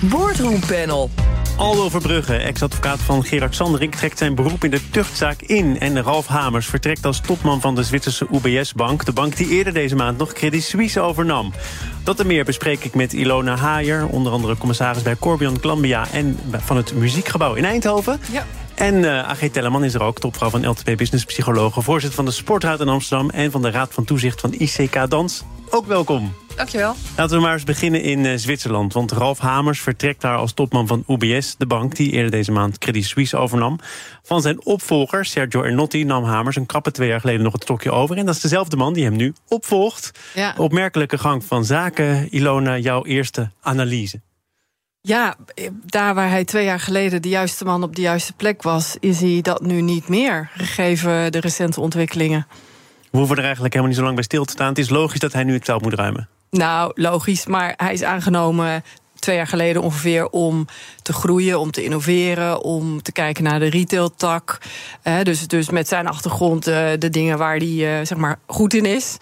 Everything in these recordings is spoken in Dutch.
Boardroompanel. Aldo Verbrugge, ex-advocaat van Gerard Sanderink... trekt zijn beroep in de tuchtzaak in. En Ralf Hamers vertrekt als topman van de Zwitserse UBS-bank... de bank die eerder deze maand nog Credit Suisse overnam. Dat en meer bespreek ik met Ilona Haier... onder andere commissaris bij Corbion Glambia... en van het Muziekgebouw in Eindhoven. Ja. En uh, AG Tellerman is er ook, topvrouw van LTP Business Psychologen... voorzitter van de Sportraad in Amsterdam... en van de Raad van Toezicht van ICK Dans. Ook welkom. Dankjewel. Laten we maar eens beginnen in uh, Zwitserland. Want Ralf Hamers vertrekt daar als topman van UBS, de bank... die eerder deze maand Credit Suisse overnam. Van zijn opvolger, Sergio Ernotti, nam Hamers een krappe twee jaar geleden nog het stokje over. En dat is dezelfde man die hem nu opvolgt. Ja. Opmerkelijke gang van zaken. Ilona, jouw eerste analyse. Ja, daar waar hij twee jaar geleden de juiste man op de juiste plek was, is hij dat nu niet meer, gegeven de recente ontwikkelingen. We hoeven er eigenlijk helemaal niet zo lang bij stil te staan. Het is logisch dat hij nu het veld moet ruimen. Nou, logisch, maar hij is aangenomen twee jaar geleden ongeveer om te groeien, om te innoveren, om te kijken naar de retailtak. Eh, dus, dus met zijn achtergrond uh, de dingen waar hij uh, zeg maar goed in is.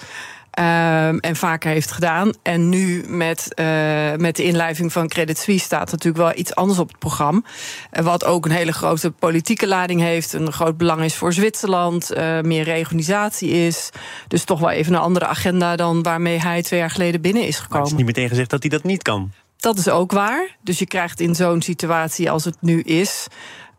Um, en vaker heeft gedaan. En nu met, uh, met de inlijving van Credit Suisse staat natuurlijk wel iets anders op het programma. Wat ook een hele grote politieke lading heeft. Een groot belang is voor Zwitserland. Uh, meer regionalisatie is. Dus toch wel even een andere agenda dan waarmee hij twee jaar geleden binnen is gekomen. Maar het is niet meteen gezegd dat hij dat niet kan. Dat is ook waar. Dus je krijgt in zo'n situatie als het nu is.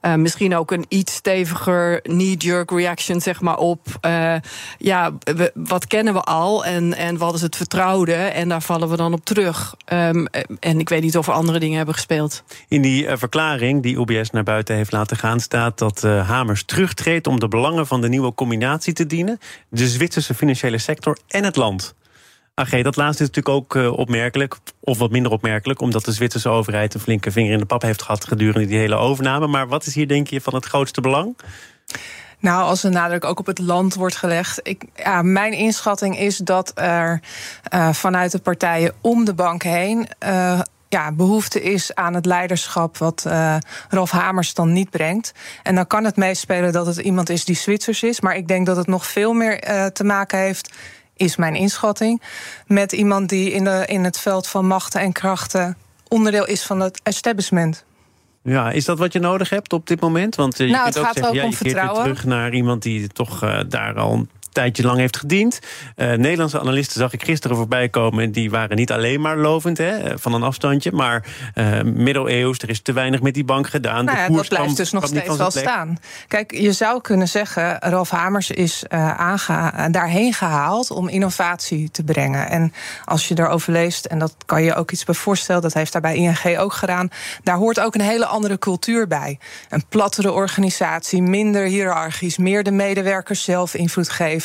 Uh, misschien ook een iets steviger knee-jerk reaction zeg maar, op. Uh, ja, we, wat kennen we al en, en wat is het vertrouwde? En daar vallen we dan op terug. Um, en ik weet niet of er andere dingen hebben gespeeld. In die uh, verklaring die UBS naar buiten heeft laten gaan, staat dat Hamers terugtreedt om de belangen van de nieuwe combinatie te dienen: de Zwitserse financiële sector en het land. AG, dat laatste is natuurlijk ook uh, opmerkelijk, of wat minder opmerkelijk, omdat de Zwitserse overheid een flinke vinger in de pap heeft gehad gedurende die hele overname. Maar wat is hier, denk je, van het grootste belang? Nou, als de nadruk ook op het land wordt gelegd. Ik, ja, mijn inschatting is dat er uh, vanuit de partijen om de bank heen. Uh, ja, behoefte is aan het leiderschap wat uh, Rolf Hamers dan niet brengt. En dan kan het meespelen dat het iemand is die Zwitsers is. Maar ik denk dat het nog veel meer te maken heeft is mijn inschatting. Met iemand die in, de, in het veld van machten en krachten onderdeel is van het establishment. Ja, is dat wat je nodig hebt op dit moment? Want uh, je nou, kunt het ook gaat zeggen, ook ja, om je vertrouwen. terug naar iemand die toch uh, daar al tijdje lang heeft gediend. Uh, Nederlandse analisten zag ik gisteren voorbij komen. Die waren niet alleen maar lovend hè, van een afstandje. Maar uh, middeleeuws, er is te weinig met die bank gedaan. Nou ja, de dat blijft dus nog steeds wel staan. Kijk, je zou kunnen zeggen... Ralf Hamers is uh, aange daarheen gehaald om innovatie te brengen. En als je erover leest, en dat kan je ook iets bij voorstellen... dat heeft daar bij ING ook gedaan... daar hoort ook een hele andere cultuur bij. Een plattere organisatie, minder hiërarchisch... meer de medewerkers zelf invloed geven.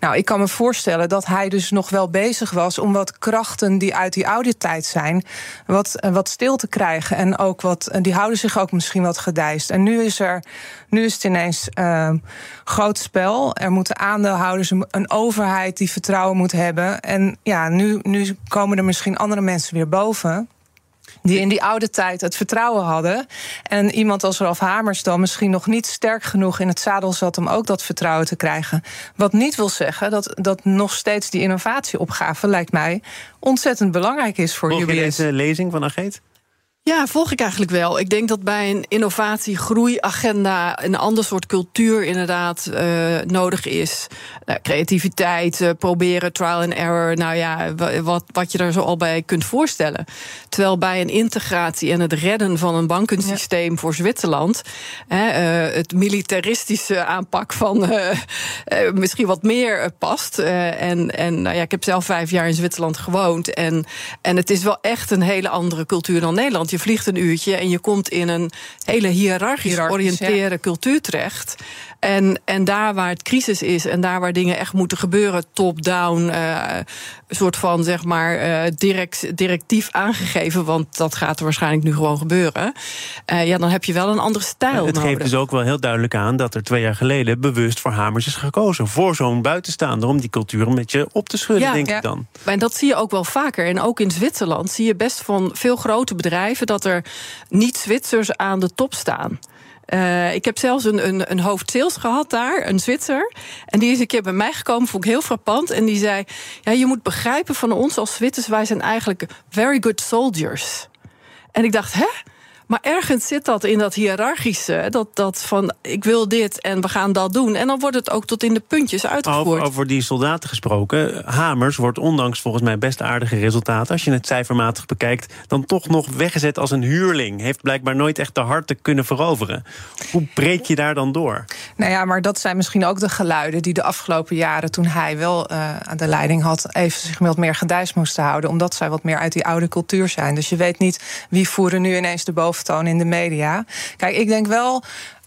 Nou, ik kan me voorstellen dat hij dus nog wel bezig was... om wat krachten die uit die oude tijd zijn... wat, wat stil te krijgen. En ook wat, die houden zich ook misschien wat gedijst. En nu is, er, nu is het ineens uh, groot spel. Er moeten aandeelhouders, een overheid die vertrouwen moet hebben. En ja, nu, nu komen er misschien andere mensen weer boven die in die oude tijd het vertrouwen hadden. En iemand als Ralf Hamers dan misschien nog niet sterk genoeg in het zadel zat om ook dat vertrouwen te krijgen. Wat niet wil zeggen dat, dat nog steeds die innovatieopgave, lijkt mij, ontzettend belangrijk is voor Volg je deze lezing van Ageet? Ja, volg ik eigenlijk wel. Ik denk dat bij een innovatie-groeiagenda een ander soort cultuur inderdaad uh, nodig is. Nou, creativiteit, uh, proberen, trial and error. Nou ja, wat, wat je er zo al bij kunt voorstellen. Terwijl bij een integratie en het redden van een bankensysteem ja. voor Zwitserland, hè, uh, het militaristische aanpak van misschien wat meer past. en en nou ja, ik heb zelf vijf jaar in Zwitserland gewoond. En, en het is wel echt een hele andere cultuur dan Nederland. Je vliegt een uurtje en je komt in een hele hiërarchisch georiënteerde ja. cultuur terecht. En, en daar waar het crisis is en daar waar dingen echt moeten gebeuren, top-down, uh, een soort van zeg maar uh, direct, directief aangegeven, want dat gaat er waarschijnlijk nu gewoon gebeuren. Uh, ja, dan heb je wel een andere stijl. Het nodig. geeft dus ook wel heel duidelijk aan dat er twee jaar geleden bewust voor Hamers is gekozen. Voor zo'n buitenstaander om die cultuur een beetje op te schudden, ja, denk ja. ik dan. En dat zie je ook wel vaker. En ook in Zwitserland zie je best van veel grote bedrijven dat er niet-Zwitsers aan de top staan. Uh, ik heb zelfs een, een, een hoofd sales gehad daar, een Zwitser. En die is een keer bij mij gekomen, vond ik heel frappant. En die zei: Ja, je moet begrijpen van ons als Zwitsers, wij zijn eigenlijk very good soldiers. En ik dacht, hè? Maar ergens zit dat in dat hiërarchische. Dat, dat van ik wil dit en we gaan dat doen. En dan wordt het ook tot in de puntjes uitgevoerd. Over, over die soldaten gesproken. Hamers wordt ondanks volgens mij best aardige resultaten. Als je het cijfermatig bekijkt. dan toch nog weggezet als een huurling. Heeft blijkbaar nooit echt de harten kunnen veroveren. Hoe breek je daar dan door? Nou ja, maar dat zijn misschien ook de geluiden die de afgelopen jaren. toen hij wel uh, aan de leiding had. even zich wat meer gedijs moesten houden. Omdat zij wat meer uit die oude cultuur zijn. Dus je weet niet wie voeren nu ineens de boven in de media. Kijk, ik denk wel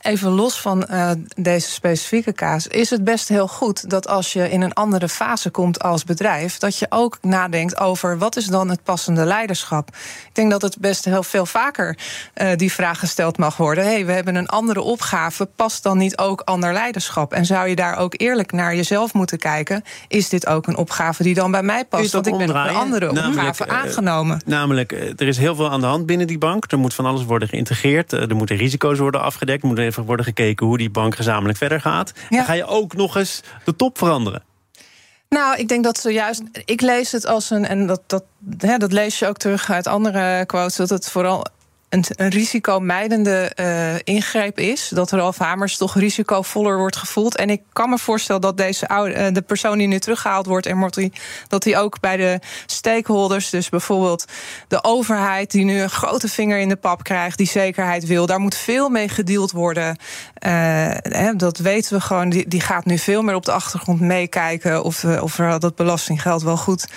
even los van uh, deze specifieke kaas, is het best heel goed dat als je in een andere fase komt als bedrijf, dat je ook nadenkt over wat is dan het passende leiderschap. Ik denk dat het best heel veel vaker uh, die vraag gesteld mag worden. hey, we hebben een andere opgave, past dan niet ook ander leiderschap? En zou je daar ook eerlijk naar jezelf moeten kijken? Is dit ook een opgave die dan bij mij past? Want ik ben op een andere opgave uh, aangenomen. Namelijk, er is heel veel aan de hand binnen die bank. Er moet van alles worden geïntegreerd. Er moeten risico's worden afgedekt. Er moet even worden gekeken hoe die bank gezamenlijk verder gaat. Dan ga je ook nog eens de top veranderen. Nou, ik denk dat zojuist. Ik lees het als een. En dat, dat, hè, dat lees je ook terug uit andere quotes. Dat het vooral een, een risicomijdende uh, ingreep is. Dat Ralf Hamers toch risicovoller wordt gevoeld. En ik kan me voorstellen dat deze oude, uh, de persoon die nu teruggehaald wordt, en Morty, dat hij ook bij de stakeholders, dus bijvoorbeeld de overheid, die nu een grote vinger in de pap krijgt, die zekerheid wil, daar moet veel mee gedeeld worden. Uh, hè, dat weten we gewoon. Die, die gaat nu veel meer op de achtergrond meekijken of, of dat belastinggeld wel goed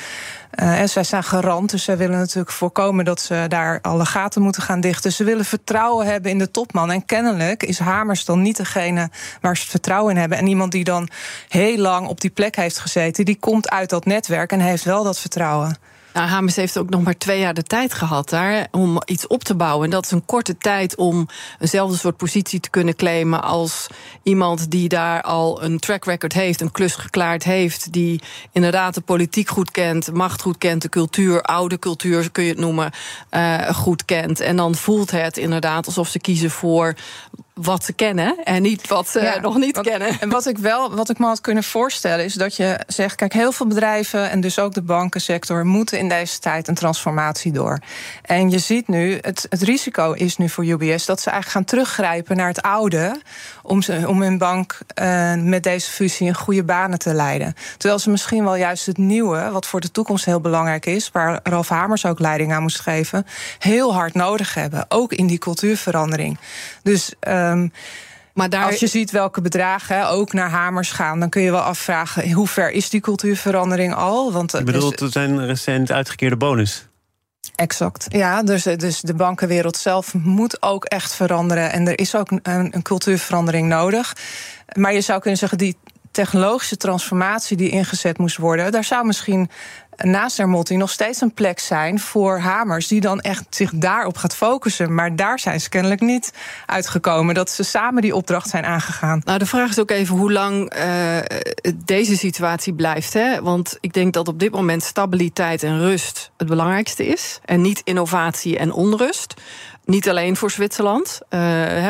uh, en zij zijn garant, dus zij willen natuurlijk voorkomen dat ze daar alle gaten moeten gaan dichten. Ze willen vertrouwen hebben in de topman. En kennelijk is Hamers dan niet degene waar ze vertrouwen in hebben. En iemand die dan heel lang op die plek heeft gezeten, die komt uit dat netwerk en heeft wel dat vertrouwen. Nou, Hamers heeft ook nog maar twee jaar de tijd gehad daar om iets op te bouwen. En dat is een korte tijd om eenzelfde soort positie te kunnen claimen als iemand die daar al een track record heeft, een klus geklaard heeft, die inderdaad de politiek goed kent, macht goed kent, de cultuur, oude cultuur kun je het noemen, uh, goed kent. En dan voelt het inderdaad alsof ze kiezen voor wat ze kennen en niet wat ze ja, nog niet kennen. En wat ik wel, wat ik me had kunnen voorstellen, is dat je zegt: kijk, heel veel bedrijven en dus ook de bankensector moeten in deze tijd een transformatie door. En je ziet nu, het, het risico is nu voor UBS dat ze eigenlijk gaan teruggrijpen naar het oude om, ze, om hun bank uh, met deze fusie in goede banen te leiden. Terwijl ze misschien wel juist het nieuwe, wat voor de toekomst heel belangrijk is, waar Ralf Hamers ook leiding aan moest geven, heel hard nodig hebben. Ook in die cultuurverandering. Dus. Um, maar daar... Als je ziet welke bedragen ook naar hamers gaan, dan kun je wel afvragen hoe ver is die cultuurverandering al? Want je bedoelt, er zijn recent uitgekeerde bonus. Exact. Ja, dus, dus de bankenwereld zelf moet ook echt veranderen. En er is ook een, een cultuurverandering nodig. Maar je zou kunnen zeggen, die technologische transformatie die ingezet moest worden, daar zou misschien naast Hermotti nog steeds een plek zijn voor Hamers, die dan echt zich daarop gaat focussen. Maar daar zijn ze kennelijk niet uitgekomen, dat ze samen die opdracht zijn aangegaan. Nou, de vraag is ook even hoe lang uh, deze situatie blijft. Hè? Want ik denk dat op dit moment stabiliteit en rust het belangrijkste is. En niet innovatie en onrust. Niet alleen voor Zwitserland. Uh,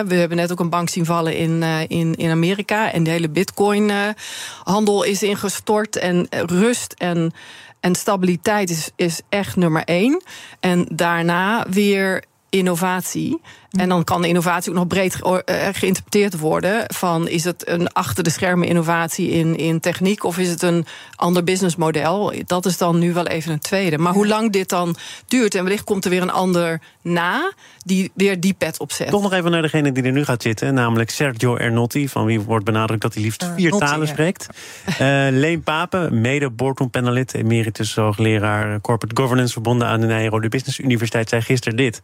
we hebben net ook een bank zien vallen in, uh, in, in Amerika. En de hele bitcoin-handel is ingestort. En rust en en stabiliteit is, is echt nummer één. En daarna weer innovatie. En dan kan de innovatie ook nog breed eh, geïnterpreteerd worden. Van is het een achter de schermen innovatie in, in techniek of is het een ander businessmodel? Dat is dan nu wel even een tweede. Maar hoe lang dit dan duurt en wellicht komt er weer een ander na die weer die pet opzet. Toch nog even naar degene die er nu gaat zitten, namelijk Sergio Ernotti, van wie wordt benadrukt dat hij liefst vier talen spreekt. Uh, Leen Papen, mede boardroom-panelid, emeritus hoogleraar corporate governance verbonden aan de Nijrode Business Universiteit, zei gisteren dit.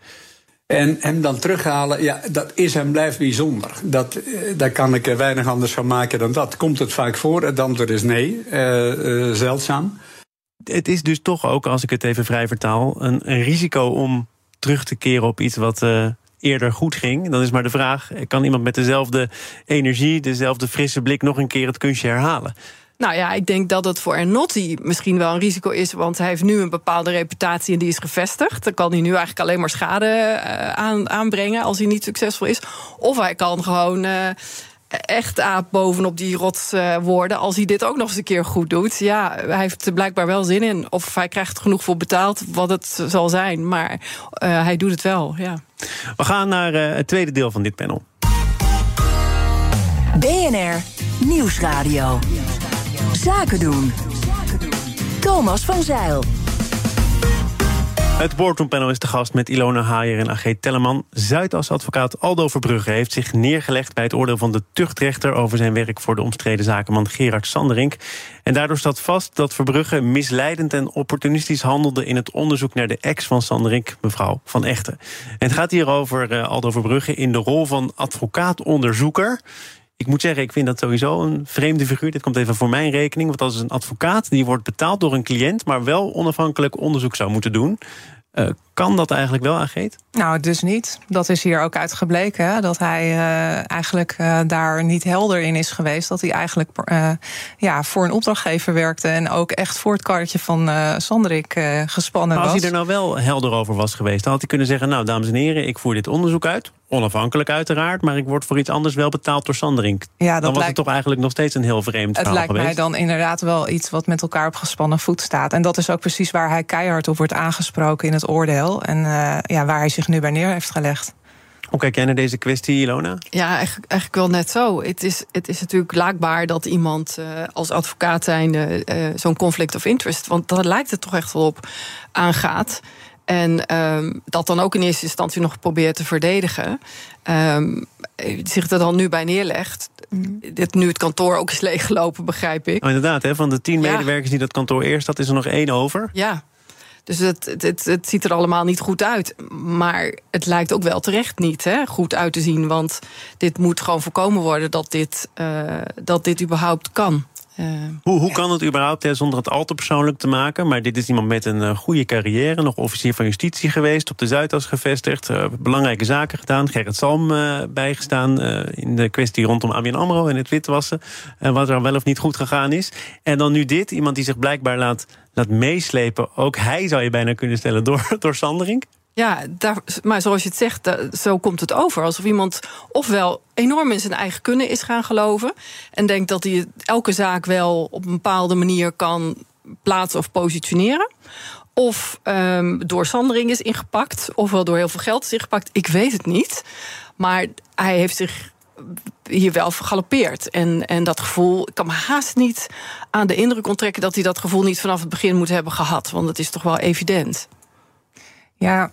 En hem dan terughalen, ja, dat is en blijft bijzonder. Dat, eh, daar kan ik weinig anders van maken dan dat. Komt het vaak voor? Het antwoord is nee, uh, uh, zeldzaam. Het is dus toch ook, als ik het even vrij vertaal, een, een risico om terug te keren op iets wat eerder goed ging. Dan is maar de vraag: kan iemand met dezelfde energie, dezelfde frisse blik nog een keer het kunstje herhalen? Nou ja, ik denk dat het voor Ernotti misschien wel een risico is. Want hij heeft nu een bepaalde reputatie en die is gevestigd. Dan kan hij nu eigenlijk alleen maar schade uh, aan, aanbrengen als hij niet succesvol is. Of hij kan gewoon. Uh, echt aap bovenop die rots uh, worden. Als hij dit ook nog eens een keer goed doet. Ja, hij heeft er blijkbaar wel zin in. Of hij krijgt genoeg voor betaald, wat het zal zijn. Maar uh, hij doet het wel, ja. We gaan naar uh, het tweede deel van dit panel. BNR Nieuwsradio. Zaken doen. Thomas van Zeil. Het boardroompanel is de gast met Ilona Haier en AG Telleman. Zuidas-advocaat Aldo Verbrugge heeft zich neergelegd... bij het oordeel van de tuchtrechter over zijn werk... voor de omstreden zakenman Gerard Sanderink. En daardoor staat vast dat Verbrugge misleidend en opportunistisch handelde... in het onderzoek naar de ex van Sanderink, mevrouw Van Echten. En het gaat hier over uh, Aldo Verbrugge in de rol van advocaat-onderzoeker... Ik moet zeggen, ik vind dat sowieso een vreemde figuur. Dit komt even voor mijn rekening. Want als een advocaat die wordt betaald door een cliënt, maar wel onafhankelijk onderzoek zou moeten doen. Uh, kan dat eigenlijk wel, Ageet? Nou, dus niet. Dat is hier ook uitgebleken. Hè? Dat hij uh, eigenlijk uh, daar niet helder in is geweest. Dat hij eigenlijk ja, voor een opdrachtgever werkte. En ook echt voor het karretje van Sanderik gespannen maar was. Als hij er nou wel helder over was geweest, dan had hij kunnen zeggen: Nou, dames en heren, ik voer dit onderzoek uit. Onafhankelijk uiteraard, maar ik word voor iets anders wel betaald door Sanderink. Ja, dat dan was lijkt, het toch eigenlijk nog steeds een heel vreemd verhaal Het lijkt geweest. mij dan inderdaad wel iets wat met elkaar op gespannen voet staat. En dat is ook precies waar hij keihard op wordt aangesproken in het oordeel. En uh, ja, waar hij zich nu bij neer heeft gelegd. Hoe kijk jij naar deze kwestie, Ilona? Ja, eigenlijk, eigenlijk wel net zo. Het is, het is natuurlijk laakbaar dat iemand uh, als advocaat zijnde uh, zo'n conflict of interest, want daar lijkt het toch echt wel op, aangaat. En um, dat dan ook in eerste instantie nog probeert te verdedigen. Um, zich er dan nu bij neerlegt. Mm. Dit, nu het kantoor ook is leeggelopen, begrijp ik. Oh, inderdaad, hè, van de tien ja. medewerkers die dat kantoor eerst had, is er nog één over. Ja. Dus het, het, het, het, ziet er allemaal niet goed uit. Maar het lijkt ook wel terecht niet hè, goed uit te zien. Want dit moet gewoon voorkomen worden dat dit, uh, dat dit überhaupt kan. Uh, hoe, hoe kan het überhaupt, hè, zonder het al te persoonlijk te maken... maar dit is iemand met een uh, goede carrière... nog officier van justitie geweest, op de Zuidas gevestigd... Uh, belangrijke zaken gedaan, Gerrit Salm bijgestaan... in de kwestie rondom ABN AMRO en het witwassen... wat er wel of niet goed gegaan is. En dan nu dit, iemand die zich blijkbaar laat, laat meeslepen... ook hij zou je bijna kunnen stellen door, door Sanderink... Ja, maar zoals je het zegt, zo komt het over. Alsof iemand ofwel enorm in zijn eigen kunnen is gaan geloven... en denkt dat hij elke zaak wel op een bepaalde manier kan plaatsen of positioneren... of um, door Sandering is ingepakt, ofwel door heel veel geld is ingepakt. Ik weet het niet, maar hij heeft zich hier wel vergalopeerd. En, en dat gevoel, ik kan me haast niet aan de indruk onttrekken... dat hij dat gevoel niet vanaf het begin moet hebben gehad. Want het is toch wel evident. Ja,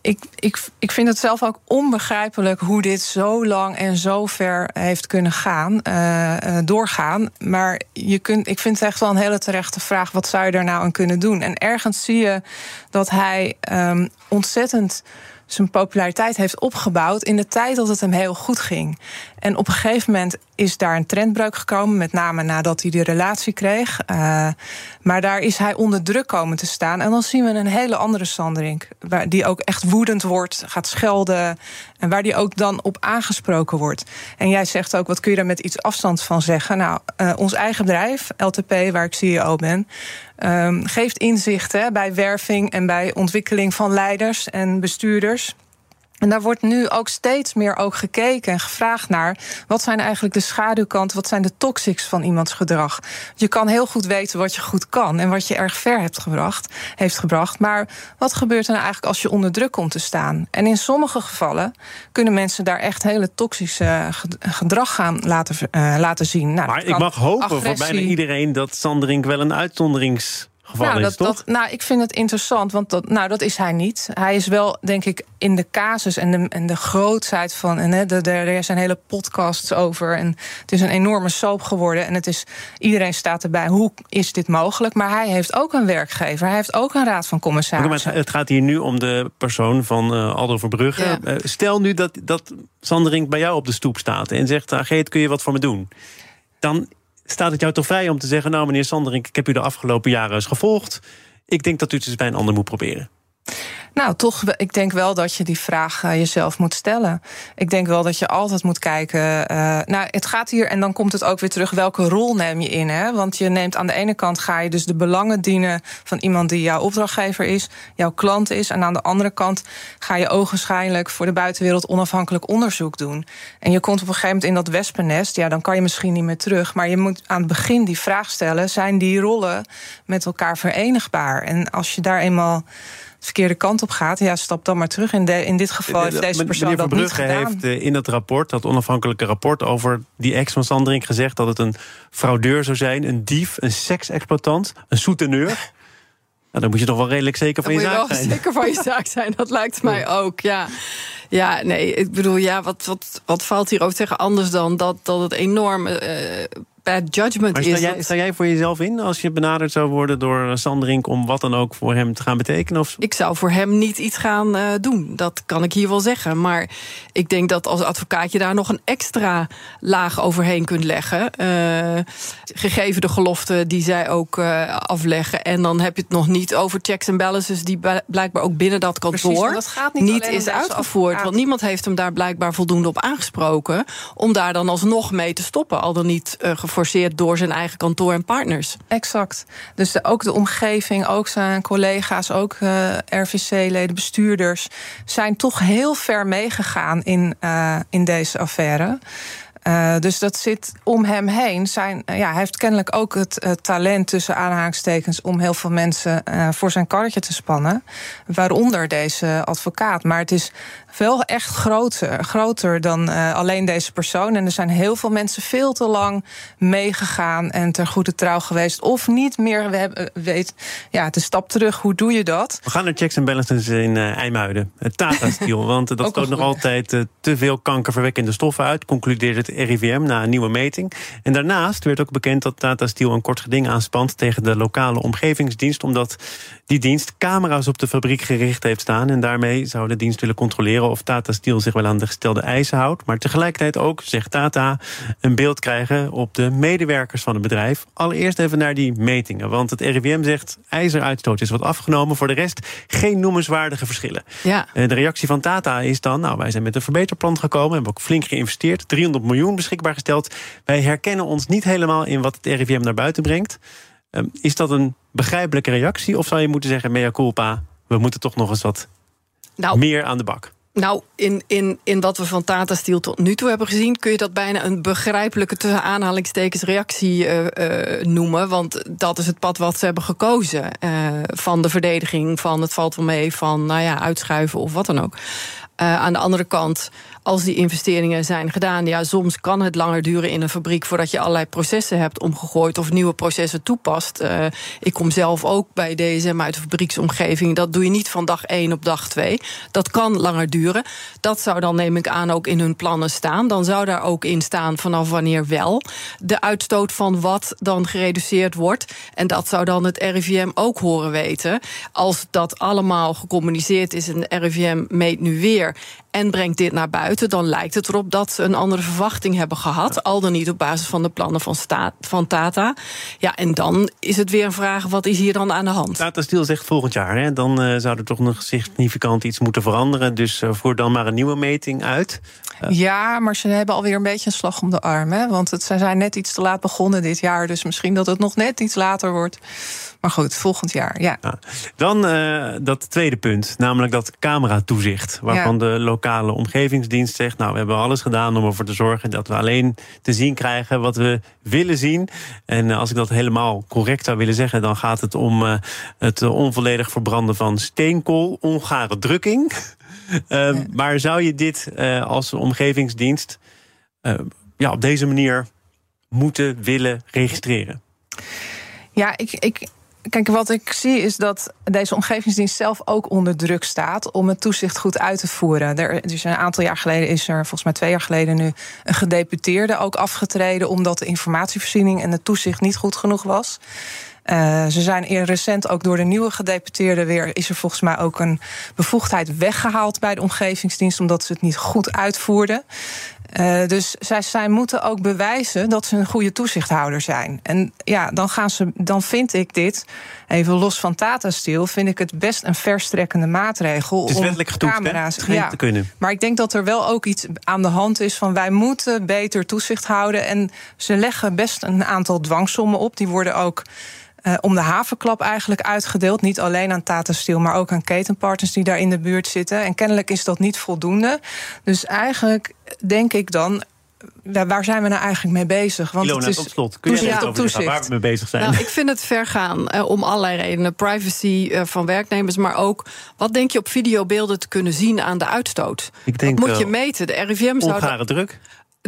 ik, ik, ik vind het zelf ook onbegrijpelijk hoe dit zo lang en zo ver heeft kunnen gaan, uh, uh, doorgaan. Maar je kunt, ik vind het echt wel een hele terechte vraag: wat zou je daar nou aan kunnen doen? En ergens zie je dat hij um, ontzettend zijn populariteit heeft opgebouwd in de tijd dat het hem heel goed ging. En op een gegeven moment is daar een trendbreuk gekomen, met name nadat hij die relatie kreeg. Uh, maar daar is hij onder druk komen te staan. En dan zien we een hele andere Sanderink, die ook echt woedend wordt, gaat schelden. En waar die ook dan op aangesproken wordt. En jij zegt ook, wat kun je daar met iets afstand van zeggen? Nou, uh, ons eigen bedrijf, LTP, waar ik CEO ben, um, geeft inzichten bij werving en bij ontwikkeling van leiders en bestuurders. En daar wordt nu ook steeds meer ook gekeken en gevraagd naar... wat zijn eigenlijk de schaduwkanten, wat zijn de toxics van iemands gedrag. Je kan heel goed weten wat je goed kan en wat je erg ver hebt gebracht, heeft gebracht. Maar wat gebeurt er nou eigenlijk als je onder druk komt te staan? En in sommige gevallen kunnen mensen daar echt hele toxische gedrag gaan laten, uh, laten zien. Nou, maar ik mag hopen agressie. voor bijna iedereen dat Sanderink wel een uitzonderings nou, dat, dat, nou, ik vind het interessant, want dat, nou, dat is hij niet. Hij is wel, denk ik, in de casus en de, en de grootheid van. En, hè, de, de, er zijn hele podcasts over. En het is een enorme soap geworden. En het is, iedereen staat erbij. Hoe is dit mogelijk? Maar hij heeft ook een werkgever. Hij heeft ook een raad van commissarissen. Maar het gaat hier nu om de persoon van uh, Aldo Verbrugge. Ja. Uh, stel nu dat, dat Sanderink bij jou op de stoep staat en zegt: Geet, kun je wat voor me doen? Dan staat het jou toch vrij om te zeggen... nou, meneer Sanderink, ik heb u de afgelopen jaren eens gevolgd. Ik denk dat u het eens bij een ander moet proberen. Nou, toch, ik denk wel dat je die vraag uh, jezelf moet stellen. Ik denk wel dat je altijd moet kijken. Uh, nou, het gaat hier, en dan komt het ook weer terug, welke rol neem je in? Hè? Want je neemt aan de ene kant ga je dus de belangen dienen van iemand die jouw opdrachtgever is, jouw klant is. En aan de andere kant ga je ogenschijnlijk voor de buitenwereld onafhankelijk onderzoek doen. En je komt op een gegeven moment in dat wespennest, ja, dan kan je misschien niet meer terug. Maar je moet aan het begin die vraag stellen: zijn die rollen met elkaar verenigbaar? En als je daar eenmaal verkeerde kant op gaat, ja, stap dan maar terug. In, de, in dit geval heeft deze persoon dat niet gedaan. heeft eh, in dat rapport, dat onafhankelijke rapport over die ex van Sandring gezegd dat het een fraudeur zou zijn, een dief, een seksexploitant, een souteneur. Nou, dan moet je toch wel redelijk zeker van je zaak zijn. moet je wel zeker van je zaak zijn, dat lijkt mij ook, ja. Ja, nee, ik bedoel, ja, wat, wat, wat valt hierover te zeggen anders dan dat, dat het enorm uh, bad judgment maar is. Jij, sta jij voor jezelf in als je benaderd zou worden door Sanderink om wat dan ook voor hem te gaan betekenen? Of? Ik zou voor hem niet iets gaan uh, doen. Dat kan ik hier wel zeggen. Maar ik denk dat als advocaat je daar nog een extra laag overheen kunt leggen. Uh, gegeven de gelofte die zij ook uh, afleggen. En dan heb je het nog niet over checks en balances die blijkbaar ook binnen dat kantoor Precies, dat niet, niet is uitgevoerd. Want niemand heeft hem daar blijkbaar voldoende op aangesproken. Om daar dan alsnog mee te stoppen. Al dan niet uh, geforceerd door zijn eigen kantoor en partners. Exact. Dus de, ook de omgeving, ook zijn collega's, ook uh, RVC-leden, bestuurders... zijn toch heel ver meegegaan in, uh, in deze affaire. Uh, dus dat zit om hem heen. Zijn, ja, hij heeft kennelijk ook het talent tussen aanhalingstekens om heel veel mensen voor zijn karretje te spannen. Waaronder deze advocaat. Maar het is wel echt groter, groter dan alleen deze persoon. En er zijn heel veel mensen veel te lang meegegaan en ter goede trouw geweest. Of niet meer we hebben, weet, ja, is stap terug. Hoe doe je dat? We gaan naar checks en balances in IJmuiden. Het Tata Steel. want dat stoot nog altijd te veel kankerverwekkende stoffen uit. Concludeert het RIVM na een nieuwe meting. En daarnaast werd ook bekend dat Tata Steel een kort geding aanspant tegen de lokale omgevingsdienst, omdat die dienst camera's op de fabriek gericht heeft staan. En daarmee zou de dienst willen controleren of Tata Steel zich wel aan de gestelde eisen houdt. Maar tegelijkertijd ook, zegt Tata, een beeld krijgen op de medewerkers van het bedrijf. Allereerst even naar die metingen. Want het RIVM zegt ijzeruitstoot is wat afgenomen. Voor de rest geen noemenswaardige verschillen. Ja. De reactie van Tata is dan, nou wij zijn met een verbeterplan gekomen. Hebben ook flink geïnvesteerd. 300 miljoen beschikbaar gesteld. Wij herkennen ons niet helemaal in wat het RIVM naar buiten brengt. Um, is dat een begrijpelijke reactie? Of zou je moeten zeggen, mea culpa, we moeten toch nog eens wat nou, meer aan de bak? Nou, in, in, in wat we van Tata Steel tot nu toe hebben gezien, kun je dat bijna een begrijpelijke tussen aanhalingstekens reactie uh, uh, noemen. Want dat is het pad wat ze hebben gekozen. Uh, van de verdediging, van het valt wel mee, van nou ja, uitschuiven of wat dan ook. Aan de andere kant, als die investeringen zijn gedaan, ja, soms kan het langer duren in een fabriek voordat je allerlei processen hebt omgegooid of nieuwe processen toepast. Uh, ik kom zelf ook bij DSM uit de fabrieksomgeving. Dat doe je niet van dag 1 op dag 2. Dat kan langer duren. Dat zou dan, neem ik aan, ook in hun plannen staan. Dan zou daar ook in staan vanaf wanneer wel de uitstoot van wat dan gereduceerd wordt. En dat zou dan het RIVM ook horen weten. Als dat allemaal gecommuniceerd is en de RIVM meet nu weer year en brengt dit naar buiten, dan lijkt het erop dat ze een andere verwachting hebben gehad. Al dan niet op basis van de plannen van, sta van Tata. Ja, en dan is het weer een vraag: wat is hier dan aan de hand? Tata Steel zegt volgend jaar, hè, dan uh, zou er toch nog significant iets moeten veranderen. Dus uh, voer dan maar een nieuwe meting uit. Uh. Ja, maar ze hebben alweer een beetje een slag om de arm. Hè? Want het, ze zijn net iets te laat begonnen dit jaar. Dus misschien dat het nog net iets later wordt. Maar goed, volgend jaar, ja. ja. Dan uh, dat tweede punt, namelijk dat cameratoezicht. Waarvan ja. de lokale omgevingsdienst zegt... nou, we hebben alles gedaan om ervoor te zorgen... dat we alleen te zien krijgen wat we willen zien. En als ik dat helemaal correct zou willen zeggen... dan gaat het om uh, het onvolledig verbranden van steenkool... ongare drukking. uh, ja. Maar zou je dit uh, als omgevingsdienst... ja, op deze manier moeten willen registreren? Ja, ik, ik, Kijk, wat ik zie is dat deze omgevingsdienst zelf ook onder druk staat om het toezicht goed uit te voeren. Er, dus een aantal jaar geleden is er, volgens mij twee jaar geleden nu, een gedeputeerde ook afgetreden omdat de informatievoorziening en het toezicht niet goed genoeg was. Uh, ze zijn eer recent ook door de nieuwe gedeputeerde weer. is er volgens mij ook een bevoegdheid weggehaald bij de omgevingsdienst. omdat ze het niet goed uitvoerden. Uh, dus zij, zij moeten ook bewijzen dat ze een goede toezichthouder zijn. En ja, dan, gaan ze, dan vind ik dit, even los van Tata Steel, vind ik het best een verstrekkende maatregel. Het is wettelijk getoetst, camera's ja, te kunnen. Maar ik denk dat er wel ook iets aan de hand is van wij moeten beter toezicht houden. En ze leggen best een aantal dwangsommen op. Die worden ook uh, om de havenklap eigenlijk uitgedeeld. Niet alleen aan Tata Steel, maar ook aan ketenpartners die daar in de buurt zitten. En kennelijk is dat niet voldoende. Dus eigenlijk denk ik dan waar zijn we nou eigenlijk mee bezig? Want Ilona, het is tot slot. Kun je ja, over waar we mee bezig zijn? Nou, ik vind het ver gaan uh, om allerlei redenen. Privacy uh, van werknemers, maar ook... wat denk je op videobeelden te kunnen zien aan de uitstoot? Ik denk, dat moet je meten. De RIVM zou... druk?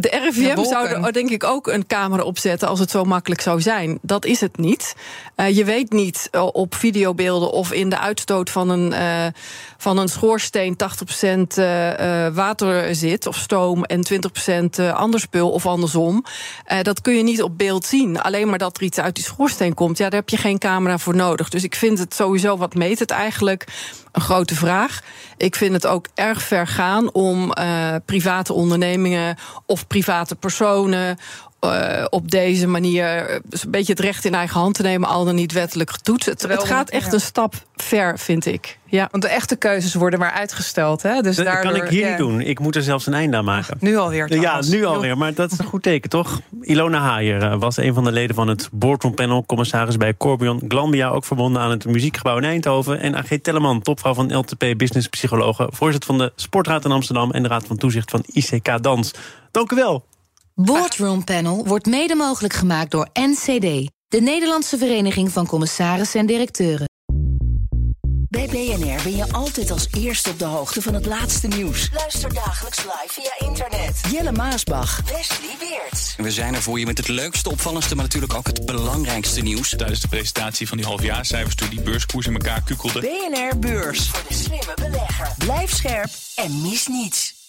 De RIVM zou er denk ik ook een camera opzetten als het zo makkelijk zou zijn. Dat is het niet. Uh, je weet niet uh, op videobeelden of in de uitstoot van een, uh, van een schoorsteen 80% water zit of stoom en 20% ander spul of andersom. dat kun je niet op beeld zien. Alleen maar dat er iets uit die schoorsteen komt, ja, daar heb je geen camera voor nodig. Dus ik vind het sowieso, wat meet het eigenlijk? Een grote vraag. Ik vind het ook erg ver gaan om private ondernemingen of private personen uh, op deze manier eh, een beetje het recht in eigen hand te nemen, al dan niet wettelijk getoetst. Het, het gaat echt een stap ver, vind ik. Ja. Want de echte keuzes worden maar uitgesteld. Hè? Dus dat daardoor, kan ik hier niet doen. Ik moet er zelfs een einde aan maken. Nu alweer. Ja, nu alweer. Maar dat is een goed teken, toch? Ilona Haier eh, was een van de leden van het boardroompanel. Commissaris bij Corbion Glambia. Ook verbonden aan het Muziekgebouw in Eindhoven. En AG Telleman, topvrouw van LTP Business Psychologen. Voorzitter van de Sportraad in Amsterdam. En de Raad van Toezicht van ICK Dans. Dank u wel. Boardroom Panel wordt mede mogelijk gemaakt door NCD, de Nederlandse Vereniging van Commissarissen en Directeuren. Bij BNR ben je altijd als eerste op de hoogte van het laatste nieuws. Luister dagelijks live via internet. Jelle Maasbach. Wesley Weert. We zijn er voor je met het leukste, opvallendste, maar natuurlijk ook het belangrijkste nieuws. Tijdens de presentatie van die halfjaarcijfers toen die beurskoers in elkaar kukkelde. BNR Beurs. Voor de slimme belegger. Blijf scherp en mis niets.